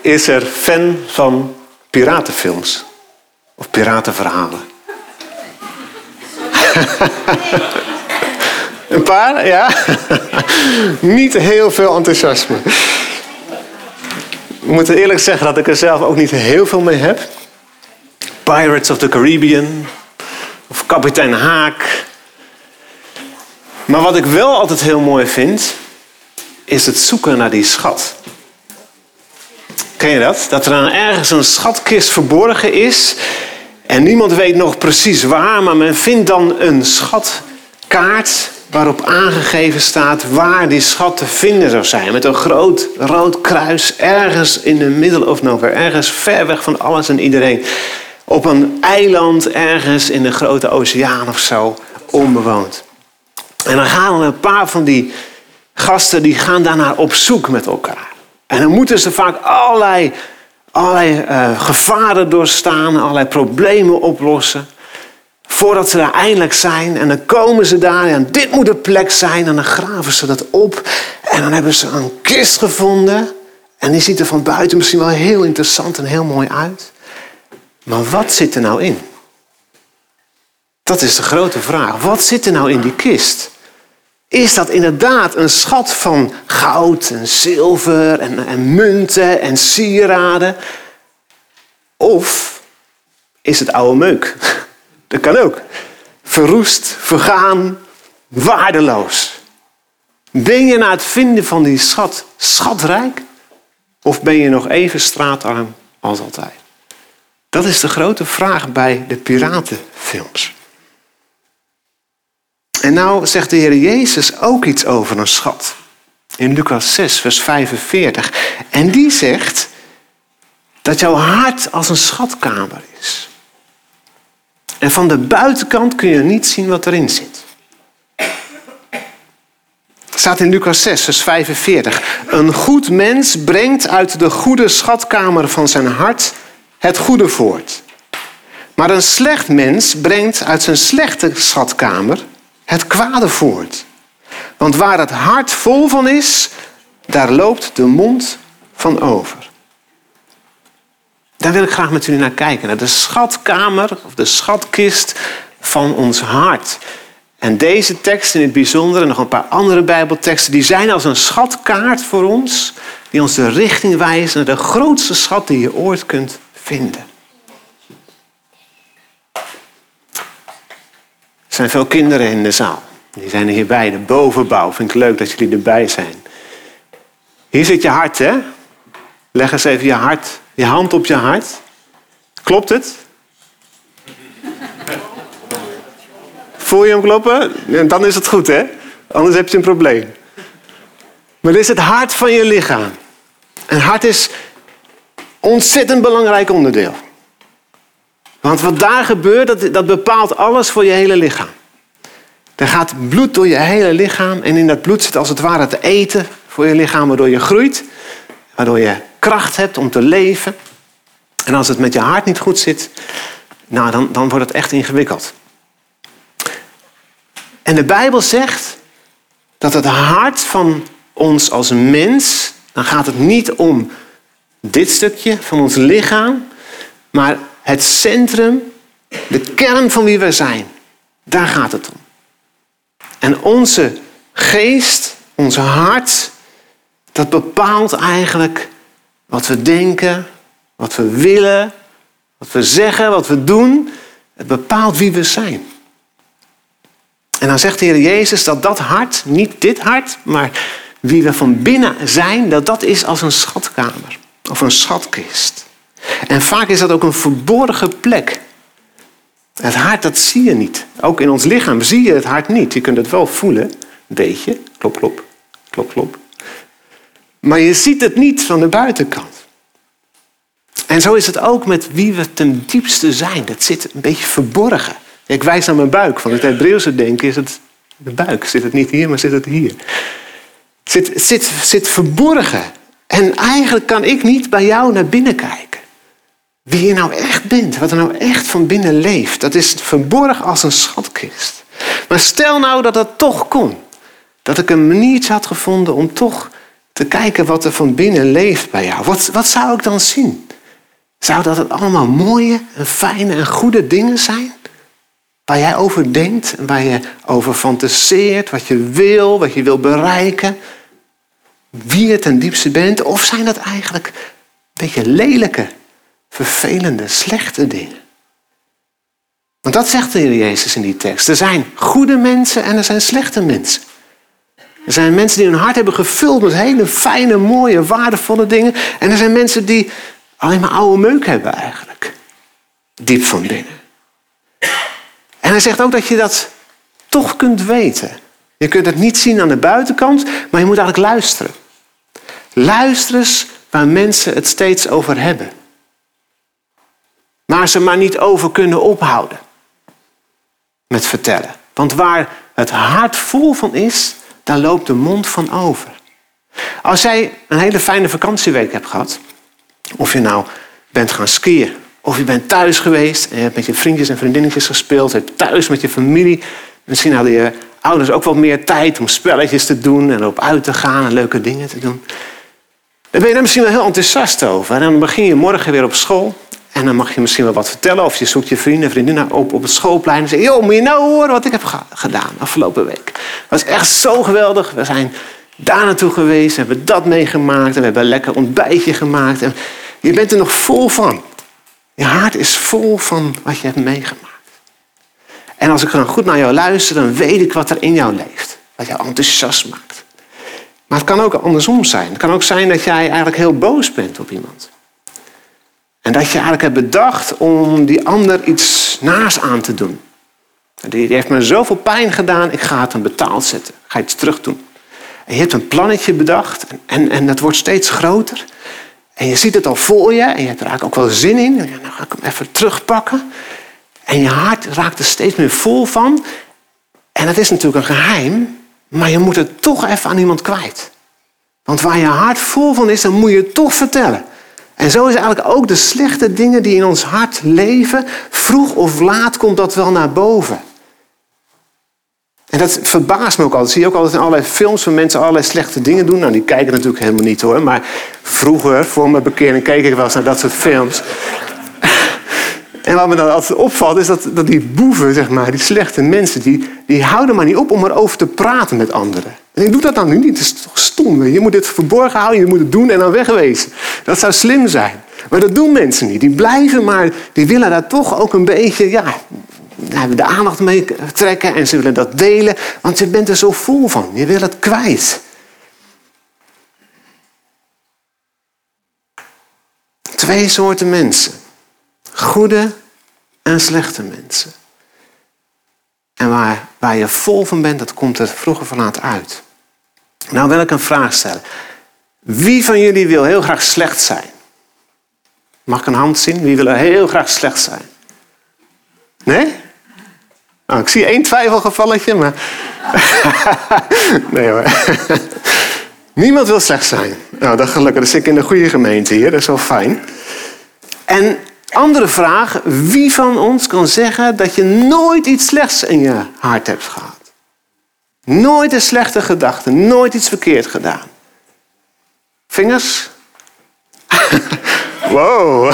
is er fan van piratenfilms? Of piratenverhalen? Een paar, ja. niet heel veel enthousiasme. Ik moet eerlijk zeggen dat ik er zelf ook niet heel veel mee heb. Pirates of the Caribbean. Of Kapitein Haak. Maar wat ik wel altijd heel mooi vind, is het zoeken naar die schat. Ken je dat? Dat er dan ergens een schatkist verborgen is. En niemand weet nog precies waar, maar men vindt dan een schatkaart waarop aangegeven staat waar die schat te vinden zou zijn. Met een groot rood kruis ergens in de middle of nowhere, ergens ver weg van alles en iedereen. Op een eiland ergens in de grote oceaan of zo, onbewoond. En dan gaan een paar van die gasten die gaan daarnaar op zoek met elkaar. En dan moeten ze vaak allerlei, allerlei uh, gevaren doorstaan, allerlei problemen oplossen. Voordat ze daar eindelijk zijn. En dan komen ze daar en dit moet de plek zijn. En dan graven ze dat op. En dan hebben ze een kist gevonden. En die ziet er van buiten misschien wel heel interessant en heel mooi uit. Maar wat zit er nou in? Dat is de grote vraag. Wat zit er nou in die kist? Is dat inderdaad een schat van goud en zilver en, en munten en sieraden? Of is het oude meuk? Dat kan ook. Verroest, vergaan, waardeloos. Ben je na het vinden van die schat schatrijk? Of ben je nog even straatarm als altijd? Dat is de grote vraag bij de piratenfilms. En nou zegt de Heer Jezus ook iets over een schat. In Lucas 6, vers 45. En die zegt dat jouw hart als een schatkamer is. En van de buitenkant kun je niet zien wat erin zit. Het staat in Lucas 6, vers 45. Een goed mens brengt uit de goede schatkamer van zijn hart het goede voort. Maar een slecht mens brengt uit zijn slechte schatkamer het kwade voort. Want waar het hart vol van is, daar loopt de mond van over. Daar wil ik graag met jullie naar kijken. Naar de schatkamer of de schatkist van ons hart. En deze tekst in het bijzonder en nog een paar andere Bijbelteksten, die zijn als een schatkaart voor ons, die ons de richting wijzen naar de grootste schat die je ooit kunt vinden. Er zijn veel kinderen in de zaal. Die zijn er hierbij, de bovenbouw. Vind ik leuk dat jullie erbij zijn. Hier zit je hart, hè? Leg eens even je hart, je hand op je hart. Klopt het? Voel je hem kloppen? Dan is het goed, hè? Anders heb je een probleem. Maar dit is het hart van je lichaam. En hart is ontzettend belangrijk onderdeel. Want wat daar gebeurt, dat, dat bepaalt alles voor je hele lichaam. Er gaat bloed door je hele lichaam en in dat bloed zit als het ware te eten voor je lichaam, waardoor je groeit, waardoor je kracht hebt om te leven. En als het met je hart niet goed zit, nou, dan, dan wordt het echt ingewikkeld. En de Bijbel zegt dat het hart van ons als mens, dan gaat het niet om dit stukje van ons lichaam, maar het centrum, de kern van wie we zijn. Daar gaat het om. En onze geest, onze hart, dat bepaalt eigenlijk wat we denken, wat we willen, wat we zeggen, wat we doen. Het bepaalt wie we zijn. En dan zegt de Heer Jezus dat dat hart, niet dit hart, maar wie we van binnen zijn, dat dat is als een schatkamer of een schatkist. En vaak is dat ook een verborgen plek. Het hart, dat zie je niet. Ook in ons lichaam zie je het hart niet. Je kunt het wel voelen, een beetje. Klop, klop, klop, klop. Maar je ziet het niet van de buitenkant. En zo is het ook met wie we ten diepste zijn. Dat zit een beetje verborgen. Ik wijs naar mijn buik. Van het Hebreeuwse denken is het de buik. Zit het niet hier, maar zit het hier. Het zit, zit, zit verborgen. En eigenlijk kan ik niet bij jou naar binnen kijken. Wie je nou echt bent, wat er nou echt van binnen leeft, dat is verborgen als een schatkist. Maar stel nou dat dat toch kon. Dat ik een maniertje had gevonden om toch te kijken wat er van binnen leeft bij jou. Wat, wat zou ik dan zien? Zou dat het allemaal mooie en fijne en goede dingen zijn? Waar jij over denkt en waar je over fantaseert, wat je wil, wat je wil bereiken, wie je ten diepste bent? Of zijn dat eigenlijk een beetje lelijke, vervelende, slechte dingen? Want dat zegt de Heer Jezus in die tekst. Er zijn goede mensen en er zijn slechte mensen. Er zijn mensen die hun hart hebben gevuld met hele fijne, mooie, waardevolle dingen. En er zijn mensen die alleen maar oude meuk hebben eigenlijk. Diep van binnen. En hij zegt ook dat je dat toch kunt weten. Je kunt het niet zien aan de buitenkant, maar je moet eigenlijk luisteren. Luister eens waar mensen het steeds over hebben. Maar ze maar niet over kunnen ophouden met vertellen. Want waar het hart vol van is, daar loopt de mond van over. Als jij een hele fijne vakantieweek hebt gehad, of je nou bent gaan skiën, of je bent thuis geweest en je hebt met je vriendjes en vriendinnetjes gespeeld, hebt thuis met je familie, misschien hadden je ouders ook wat meer tijd om spelletjes te doen en erop uit te gaan en leuke dingen te doen. Dan ben je er misschien wel heel enthousiast over. En dan begin je morgen weer op school. En dan mag je misschien wel wat vertellen. Of je zoekt je vrienden en vriendinnen op op het schoolplein. En zeg je, joh, moet je nou horen wat ik heb gedaan afgelopen week. Het was echt zo geweldig. We zijn daar naartoe geweest. We hebben dat meegemaakt. En we hebben een lekker ontbijtje gemaakt. En je bent er nog vol van. Je hart is vol van wat je hebt meegemaakt. En als ik dan goed naar jou luister, dan weet ik wat er in jou leeft. Wat jou enthousiast maakt. Maar het kan ook andersom zijn. Het kan ook zijn dat jij eigenlijk heel boos bent op iemand. En dat je eigenlijk hebt bedacht om die ander iets naast aan te doen. Die heeft me zoveel pijn gedaan, ik ga het hem betaald zetten. Ik ga iets terug doen. En je hebt een plannetje bedacht en, en, dat wordt steeds groter. En je ziet het al voor je en je hebt er ook wel zin in. Dan ga ik hem even terugpakken. En je hart raakt er steeds meer vol van. En dat is natuurlijk een geheim, maar je moet het toch even aan iemand kwijt. Want waar je hart vol van is, dan moet je het toch vertellen. En zo is eigenlijk ook de slechte dingen die in ons hart leven, vroeg of laat komt dat wel naar boven. En dat verbaast me ook altijd. Zie je ook altijd in allerlei films van mensen allerlei slechte dingen doen. Nou, die kijken natuurlijk helemaal niet hoor. Maar vroeger, voor mijn bekering, keek ik wel eens naar dat soort films. En wat me dan altijd opvalt, is dat, dat die boeven, zeg maar, die slechte mensen, die, die houden maar niet op om erover te praten met anderen. En ik doe dat dan nu niet. Dat is toch stom. Je moet dit verborgen houden, je moet het doen en dan wegwezen. Dat zou slim zijn. Maar dat doen mensen niet. Die blijven maar, die willen daar toch ook een beetje, ja, de aandacht mee trekken en ze willen dat delen, want je bent er zo vol van. Je wil het kwijt. Twee soorten mensen. Goede en slechte mensen. En waar, waar je vol van bent, dat komt er vroeg of laat uit. Nou wil ik een vraag stellen. Wie van jullie wil heel graag slecht zijn? Mag ik een hand zien? Wie wil heel graag slecht zijn? Nee? Nou, ik zie één twijfelgevalletje, maar... nee hoor. Niemand wil slecht zijn. Nou, dat gelukkig. Dan zit ik in de goede gemeente hier. Dat is wel fijn. En andere vraag. Wie van ons kan zeggen dat je nooit iets slechts in je hart hebt gehad? Nooit een slechte gedachte. Nooit iets verkeerd gedaan. Vingers? wow.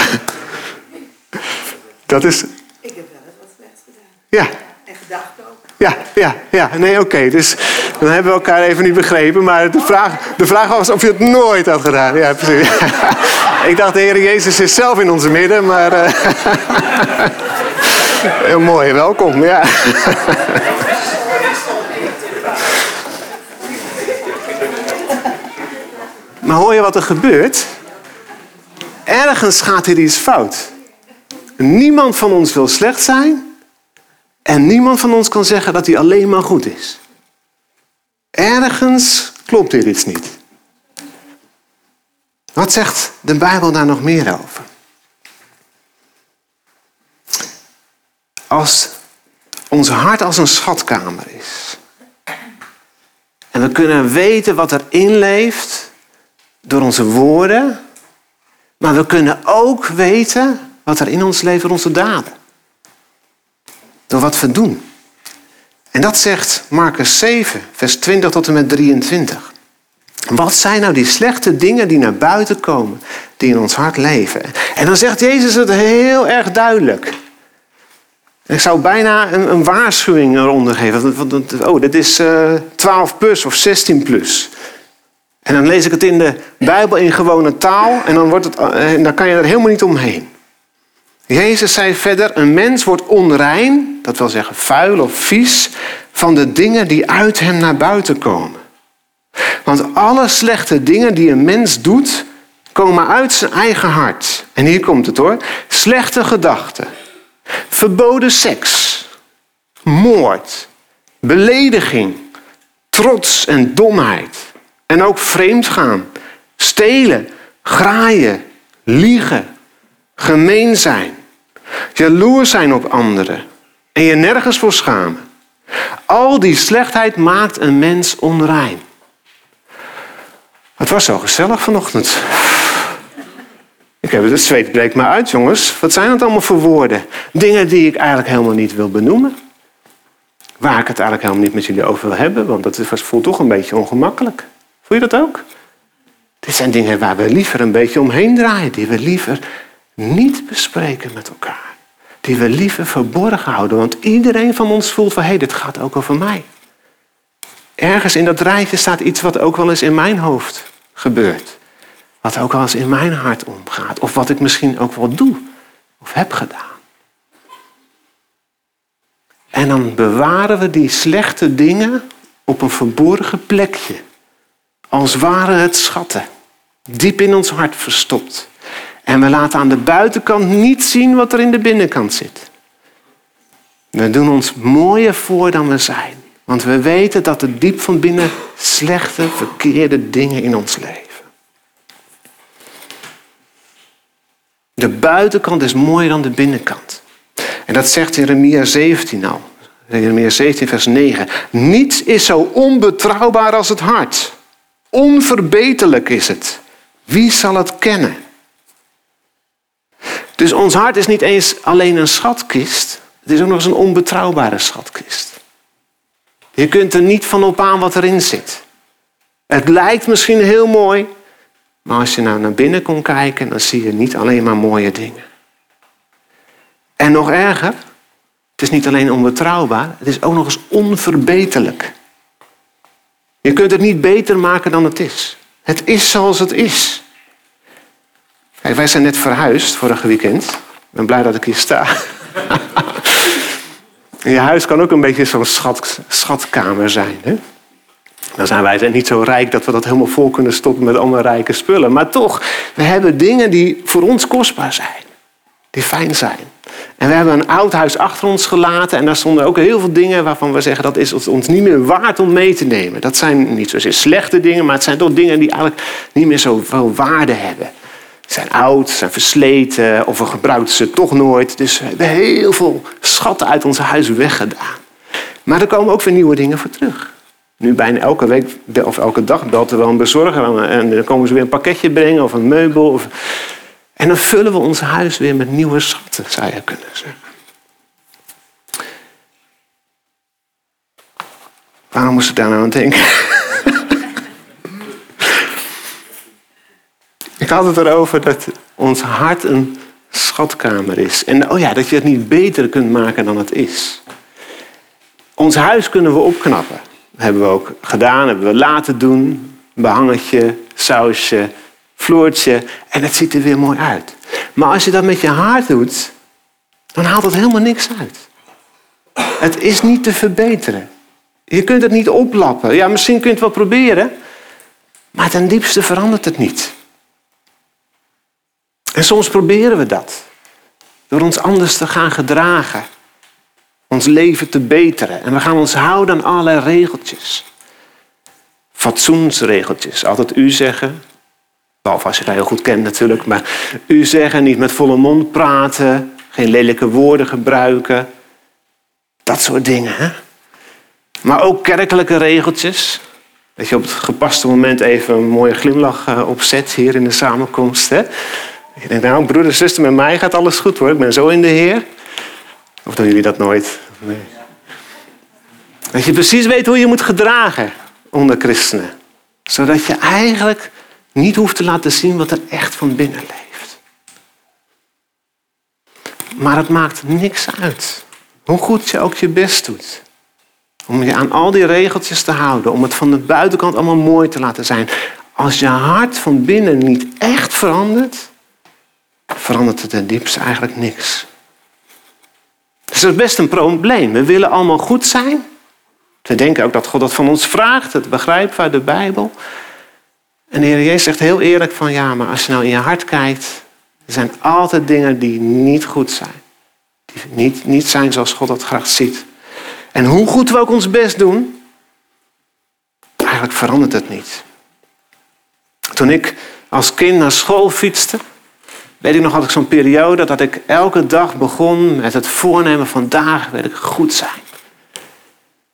Dat is... Ik heb wel eens wat slechts gedaan. Ja. En gedacht ook. Ja, ja, ja. Nee, oké. Dus dan hebben we elkaar even niet begrepen. Maar de vraag, de vraag was of je het nooit had gedaan. Ja, precies. Ik dacht, de Heer Jezus is zelf in onze midden, maar... Uh... Heel mooi, welkom. Ja. Hoor je wat er gebeurt? Ergens gaat hier iets fout. Niemand van ons wil slecht zijn. En niemand van ons kan zeggen dat hij alleen maar goed is. Ergens klopt hier iets niet. Wat zegt de Bijbel daar nog meer over? Als ons hart als een schatkamer is. En we kunnen weten wat erin leeft door onze woorden. Maar we kunnen ook weten wat er in ons door onze daden. Door wat we doen. En dat zegt Marcus 7, vers 20 tot en met 23. Wat zijn nou die slechte dingen die naar buiten komen, die in ons hart leven? En dan zegt Jezus het heel erg duidelijk. Ik zou bijna een, een waarschuwing eronder geven. Oh, dit is uh, 12 plus of 16 plus. En dan lees ik het in de Bijbel in gewone taal en dan, wordt het, eh, en dan kan je er helemaal niet omheen. Jezus zei verder, een mens wordt onrein, dat wil zeggen vuil of vies, van de dingen die uit hem naar buiten komen. Want alle slechte dingen die een mens doet, komen uit zijn eigen hart. En hier komt het hoor. Slechte gedachten, verboden seks, moord, belediging, trots en domheid. En ook vreemdgaan, stelen, graaien, liegen, gemeen zijn, jaloers zijn op anderen en je nergens voor schamen. Al die slechtheid maakt een mens onrein. Het was zo gezellig vanochtend. Ik heb het, zweet breekt me uit, jongens. Wat zijn het allemaal voor woorden? Dingen die ik eigenlijk helemaal niet wil benoemen. Waar ik het eigenlijk helemaal niet met jullie over wil hebben, want dat voelt toch een beetje ongemakkelijk. Voel je dat ook? Dit zijn dingen waar we liever een beetje omheen draaien, die we liever niet bespreken met elkaar. Die we liever verborgen houden, want iedereen van ons voelt van hé, hey, dit gaat ook over mij. Ergens in dat rijtje staat iets wat ook wel eens in mijn hoofd gebeurt. Wat ook wel eens in mijn hart omgaat. Of wat ik misschien ook wel doe of heb gedaan. En dan bewaren we die slechte dingen op een verborgen plekje. Als waren het schatten. Diep in ons hart verstopt. En we laten aan de buitenkant niet zien wat er in de binnenkant zit. We doen ons mooier voor dan we zijn. Want we weten dat er diep van binnen slechte, verkeerde dingen in ons leven. De buitenkant is mooier dan de binnenkant. En dat zegt Jeremia 17 al. Jeremia 17 vers 9. Niets is zo onbetrouwbaar als het hart. Onverbeterlijk is het. Wie zal het kennen? Dus ons hart is niet eens alleen een schatkist. Het is ook nog eens een onbetrouwbare schatkist. Je kunt er niet van op aan wat erin zit. Het lijkt misschien heel mooi, maar als je nou naar binnen komt kijken, dan zie je niet alleen maar mooie dingen. En nog erger, het is niet alleen onbetrouwbaar, het is ook nog eens onverbeterlijk. Je kunt het niet beter maken dan het is. Het is zoals het is. Kijk, wij zijn net verhuisd vorige weekend. Ik ben blij dat ik hier sta. je huis kan ook een beetje zo'n schat, schatkamer zijn. Hè? Dan zijn wij niet zo rijk dat we dat helemaal vol kunnen stoppen met allemaal rijke spullen. Maar toch, we hebben dingen die voor ons kostbaar zijn. Die fijn zijn. En we hebben een oud huis achter ons gelaten. En daar stonden ook heel veel dingen waarvan we zeggen dat is ons niet meer waard om mee te nemen. Dat zijn niet zozeer slechte dingen, maar het zijn toch dingen die eigenlijk niet meer zoveel waarde hebben. Ze zijn oud, zijn versleten of we gebruiken ze toch nooit. Dus we hebben heel veel schatten uit ons huis weggedaan. Maar er komen ook weer nieuwe dingen voor terug. Nu bijna elke week of elke dag belt er wel een bezorger en dan komen ze weer een pakketje brengen of een meubel. Of... En dan vullen we ons huis weer met nieuwe schatten, zou je kunnen zeggen. Waarom moest ik daar nou aan denken? ik had het erover dat ons hart een schatkamer is. En oh ja, dat je het niet beter kunt maken dan het is. Ons huis kunnen we opknappen hebben we ook gedaan, hebben we laten doen. Behangetje, sausje, vloertje. En het ziet er weer mooi uit. Maar als je dat met je hart doet, dan haalt het helemaal niks uit. Het is niet te verbeteren. Je kunt het niet oplappen. Ja, misschien kun je het wel proberen. Maar ten diepste verandert het niet. En soms proberen we dat. Door ons anders te gaan gedragen ons leven te beteren. En we gaan ons houden aan allerlei regeltjes. Fatsoensregeltjes. Altijd u zeggen. Behalve als je dat heel goed kent natuurlijk. Maar u zeggen, niet met volle mond praten. Geen lelijke woorden gebruiken. Dat soort dingen. Hè? Maar ook kerkelijke regeltjes. Dat je op het gepaste moment even een mooie glimlach eh, opzet hier in de samenkomst. Hè? Je denkt, nou broeder, zuster, met mij gaat alles goed hoor. Ik ben zo in de Heer. Of doen jullie dat nooit? Dat je precies weet hoe je moet gedragen onder christenen. Zodat je eigenlijk niet hoeft te laten zien wat er echt van binnen leeft. Maar het maakt niks uit. Hoe goed je ook je best doet. Om je aan al die regeltjes te houden. Om het van de buitenkant allemaal mooi te laten zijn. Als je hart van binnen niet echt verandert, verandert het ten diepste eigenlijk niks. Dus dat is best een probleem. We willen allemaal goed zijn. We denken ook dat God dat van ons vraagt. Dat begrijpen uit de Bijbel. En de Heer Jezus zegt heel eerlijk van ja, maar als je nou in je hart kijkt, er zijn altijd dingen die niet goed zijn. Die niet, niet zijn zoals God dat graag ziet. En hoe goed we ook ons best doen, eigenlijk verandert het niet. Toen ik als kind naar school fietste, weet ik nog, had ik zo'n periode dat ik elke dag begon met het voornemen: vandaag wil ik goed zijn.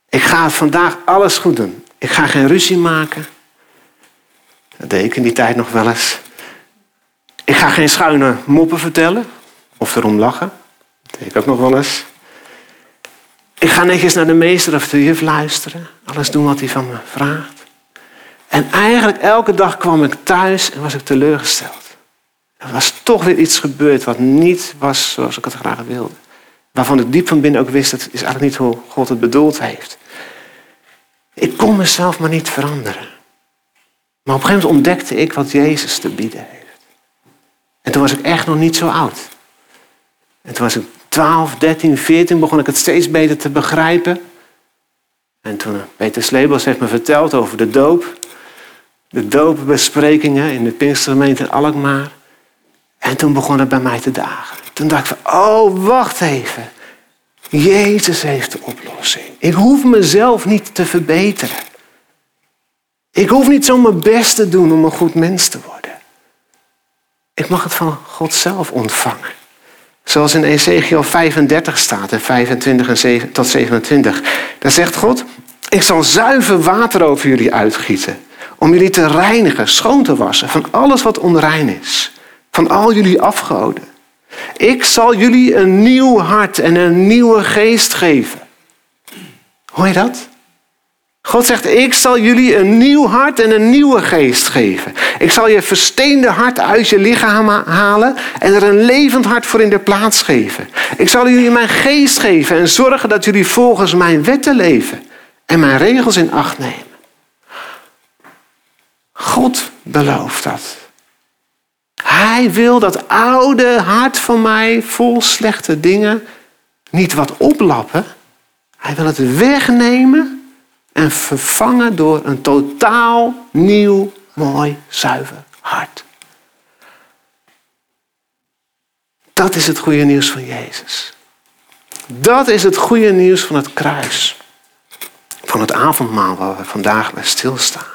Ik ga vandaag alles goed doen. Ik ga geen ruzie maken. Dat deed ik in die tijd nog wel eens. Ik ga geen schuine moppen vertellen of erom lachen. Dat deed ik ook nog wel eens. Ik ga netjes naar de meester of de juf luisteren. Alles doen wat hij van me vraagt. En eigenlijk elke dag kwam ik thuis en was ik teleurgesteld. Er was toch weer iets gebeurd wat niet was zoals ik het graag wilde. Waarvan ik diep van binnen ook wist, dat is eigenlijk niet hoe God het bedoeld heeft. Ik kon mezelf maar niet veranderen. Maar op een gegeven moment ontdekte ik wat Jezus te bieden heeft. En toen was ik echt nog niet zo oud. En toen was ik 12, 13, 14, begon ik het steeds beter te begrijpen. En toen Peter Slebels heeft me verteld over de doop. De doopbesprekingen in de Pinkstergemeente in Alkmaar. En toen begon het bij mij te dagen. Toen dacht ik van, oh, wacht even. Jezus heeft de oplossing. Ik hoef mezelf niet te verbeteren. Ik hoef niet zo mijn best te doen om een goed mens te worden. Ik mag het van God zelf ontvangen. Zoals in Ezekiel 35 staat, en 25 en tot 27. Daar zegt God, ik zal zuiver water over jullie uitgieten. Om jullie te reinigen, schoon te wassen van alles wat onrein is. Van al jullie afgoden. Ik zal jullie een nieuw hart en een nieuwe geest geven. Hoor je dat? God zegt, ik zal jullie een nieuw hart en een nieuwe geest geven. Ik zal je versteende hart uit je lichaam halen en er een levend hart voor in de plaats geven. Ik zal jullie mijn geest geven en zorgen dat jullie volgens mijn wetten leven en mijn regels in acht nemen. God belooft dat. Hij wil dat oude hart van mij vol slechte dingen niet wat oplappen. Hij wil het wegnemen en vervangen door een totaal nieuw, mooi, zuiver hart. Dat is het goede nieuws van Jezus. Dat is het goede nieuws van het kruis. Van het avondmaal waar we vandaag bij stilstaan.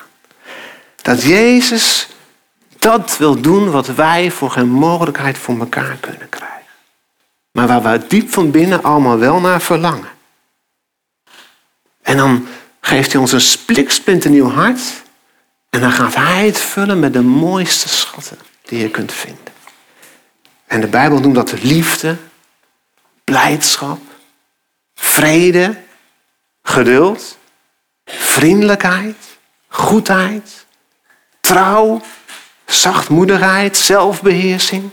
Dat Jezus dat wil doen wat wij voor geen mogelijkheid voor elkaar kunnen krijgen. Maar waar we diep van binnen allemaal wel naar verlangen. En dan geeft hij ons een spliksplinternieuw hart. En dan gaat hij het vullen met de mooiste schatten die je kunt vinden. En de Bijbel noemt dat liefde, blijdschap, vrede, geduld, vriendelijkheid, goedheid, trouw, zachtmoedigheid, zelfbeheersing.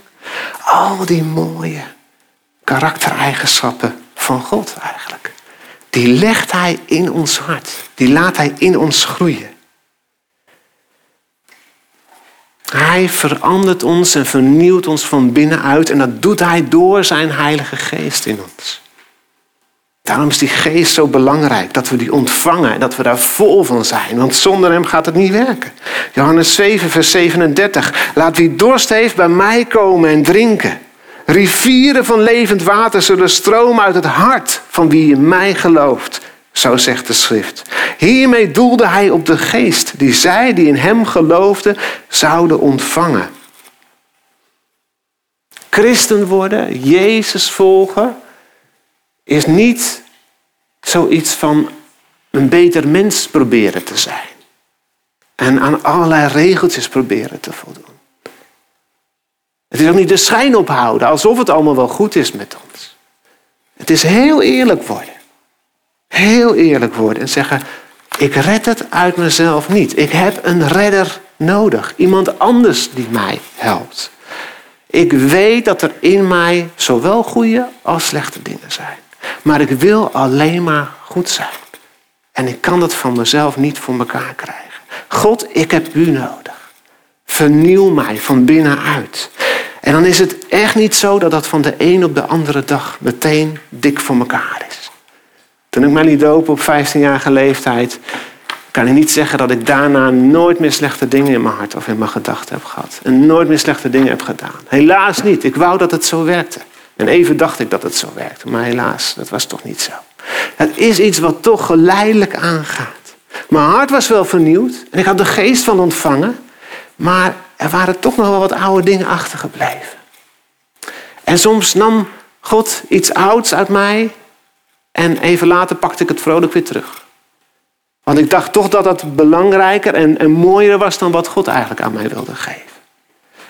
Al die mooie karaktereigenschappen van God eigenlijk. Die legt Hij in ons hart. Die laat Hij in ons groeien. Hij verandert ons en vernieuwt ons van binnenuit en dat doet Hij door Zijn Heilige Geest in ons. Daarom is die geest zo belangrijk, dat we die ontvangen en dat we daar vol van zijn. Want zonder hem gaat het niet werken. Johannes 7, vers 37. Laat wie dorst heeft bij mij komen en drinken. Rivieren van levend water zullen stromen uit het hart van wie in mij gelooft. Zo zegt de schrift. Hiermee doelde hij op de geest die zij die in hem geloofden zouden ontvangen. Christen worden, Jezus volgen, is niet zoiets van een beter mens proberen te zijn. En aan allerlei regeltjes proberen te voldoen. Het is ook niet de schijn ophouden, alsof het allemaal wel goed is met ons. Het is heel eerlijk worden. Heel eerlijk worden en zeggen, Ik red het uit mezelf niet. Ik heb een redder nodig. Iemand anders die mij helpt. Ik weet dat er in mij zowel goede als slechte dingen zijn. Maar ik wil alleen maar goed zijn. En ik kan dat van mezelf niet voor elkaar krijgen. God, ik heb u nodig. Vernieuw mij van binnenuit. En dan is het echt niet zo dat dat van de een op de andere dag meteen dik voor elkaar is. Toen ik mij liet dopen op 15-jarige leeftijd, kan ik niet zeggen dat ik daarna nooit meer slechte dingen in mijn hart of in mijn gedachten heb gehad. En nooit meer slechte dingen heb gedaan. Helaas niet. Ik wou dat het zo werkte. En even dacht ik dat het zo werkte. Maar helaas, dat was toch niet zo. Het is iets wat toch geleidelijk aangaat. Mijn hart was wel vernieuwd. En ik had de geest van ontvangen. Maar er waren toch nog wel wat oude dingen achtergebleven. En soms nam God iets ouds uit mij. En even later pakte ik het vrolijk weer terug. Want ik dacht toch dat dat belangrijker en, en mooier was dan wat God eigenlijk aan mij wilde geven.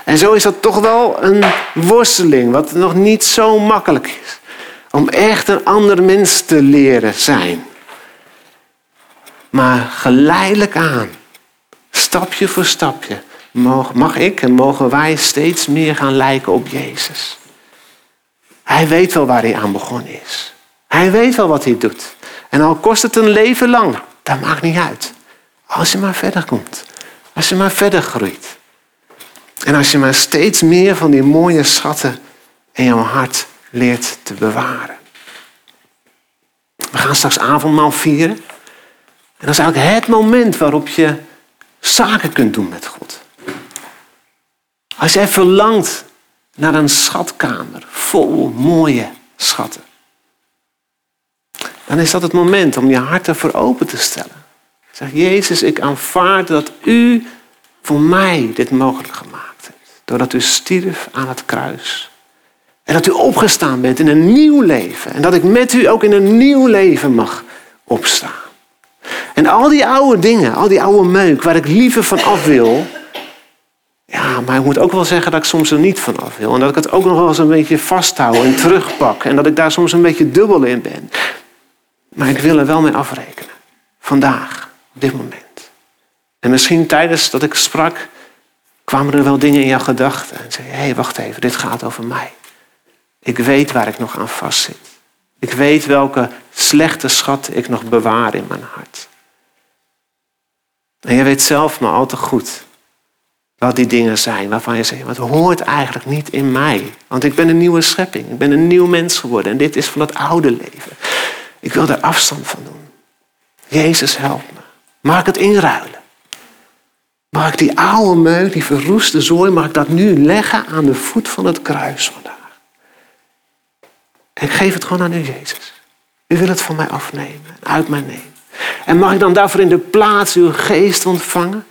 En zo is dat toch wel een worsteling, wat nog niet zo makkelijk is. Om echt een ander mens te leren zijn. Maar geleidelijk aan, stapje voor stapje, mag, mag ik en mogen wij steeds meer gaan lijken op Jezus. Hij weet wel waar hij aan begonnen is. Hij weet wel wat hij doet. En al kost het een leven lang, dat maakt niet uit. Als je maar verder komt. Als je maar verder groeit. En als je maar steeds meer van die mooie schatten in jouw hart leert te bewaren. We gaan straks avondmaal vieren. En dat is eigenlijk het moment waarop je zaken kunt doen met God. Als jij verlangt naar een schatkamer vol mooie schatten dan is dat het moment om je hart ervoor open te stellen. Zeg, Jezus, ik aanvaard dat u voor mij dit mogelijk gemaakt hebt. Doordat u stierf aan het kruis. En dat u opgestaan bent in een nieuw leven. En dat ik met u ook in een nieuw leven mag opstaan. En al die oude dingen, al die oude meuk waar ik liever van af wil. Ja, maar ik moet ook wel zeggen dat ik soms er niet van af wil. En dat ik het ook nog wel eens een beetje vasthoud en terugpak. En dat ik daar soms een beetje dubbel in ben. Maar ik wil er wel mee afrekenen. Vandaag, op dit moment. En misschien tijdens dat ik sprak, kwamen er wel dingen in jouw gedachten. En zei, hé, hey, wacht even, dit gaat over mij. Ik weet waar ik nog aan vastzit. Ik weet welke slechte schat ik nog bewaar in mijn hart. En je weet zelf maar al te goed wat die dingen zijn waarvan je zegt, wat hoort eigenlijk niet in mij. Want ik ben een nieuwe schepping, ik ben een nieuw mens geworden en dit is van het oude leven. Ik wil daar afstand van doen. Jezus, help me. Mag ik het inruilen? Mag ik die oude meuk, die verroeste zooi, mag ik dat nu leggen aan de voet van het kruis vandaag? En ik geef het gewoon aan u, Jezus. U wil het van mij afnemen, uit mij nemen. En mag ik dan daarvoor in de plaats uw geest ontvangen?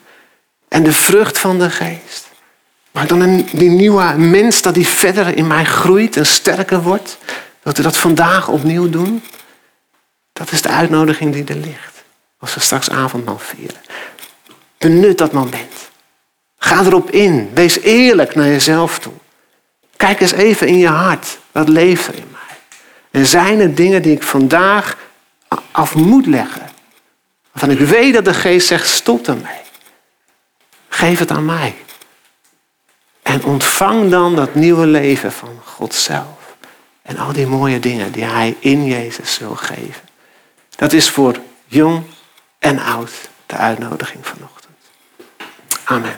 En de vrucht van de geest? Ik dan een, die nieuwe mens, dat die verder in mij groeit en sterker wordt? Wilt u dat vandaag opnieuw doen? Dat is de uitnodiging die er ligt. Als we straks avondmaal vieren. Benut dat moment. Ga erop in. Wees eerlijk naar jezelf toe. Kijk eens even in je hart. Wat leeft er in mij? En zijn er dingen die ik vandaag af moet leggen? Waarvan ik weet dat de geest zegt, stop ermee. Geef het aan mij. En ontvang dan dat nieuwe leven van God zelf. En al die mooie dingen die Hij in Jezus wil geven. Dat is voor jong en oud de uitnodiging vanochtend. Amen.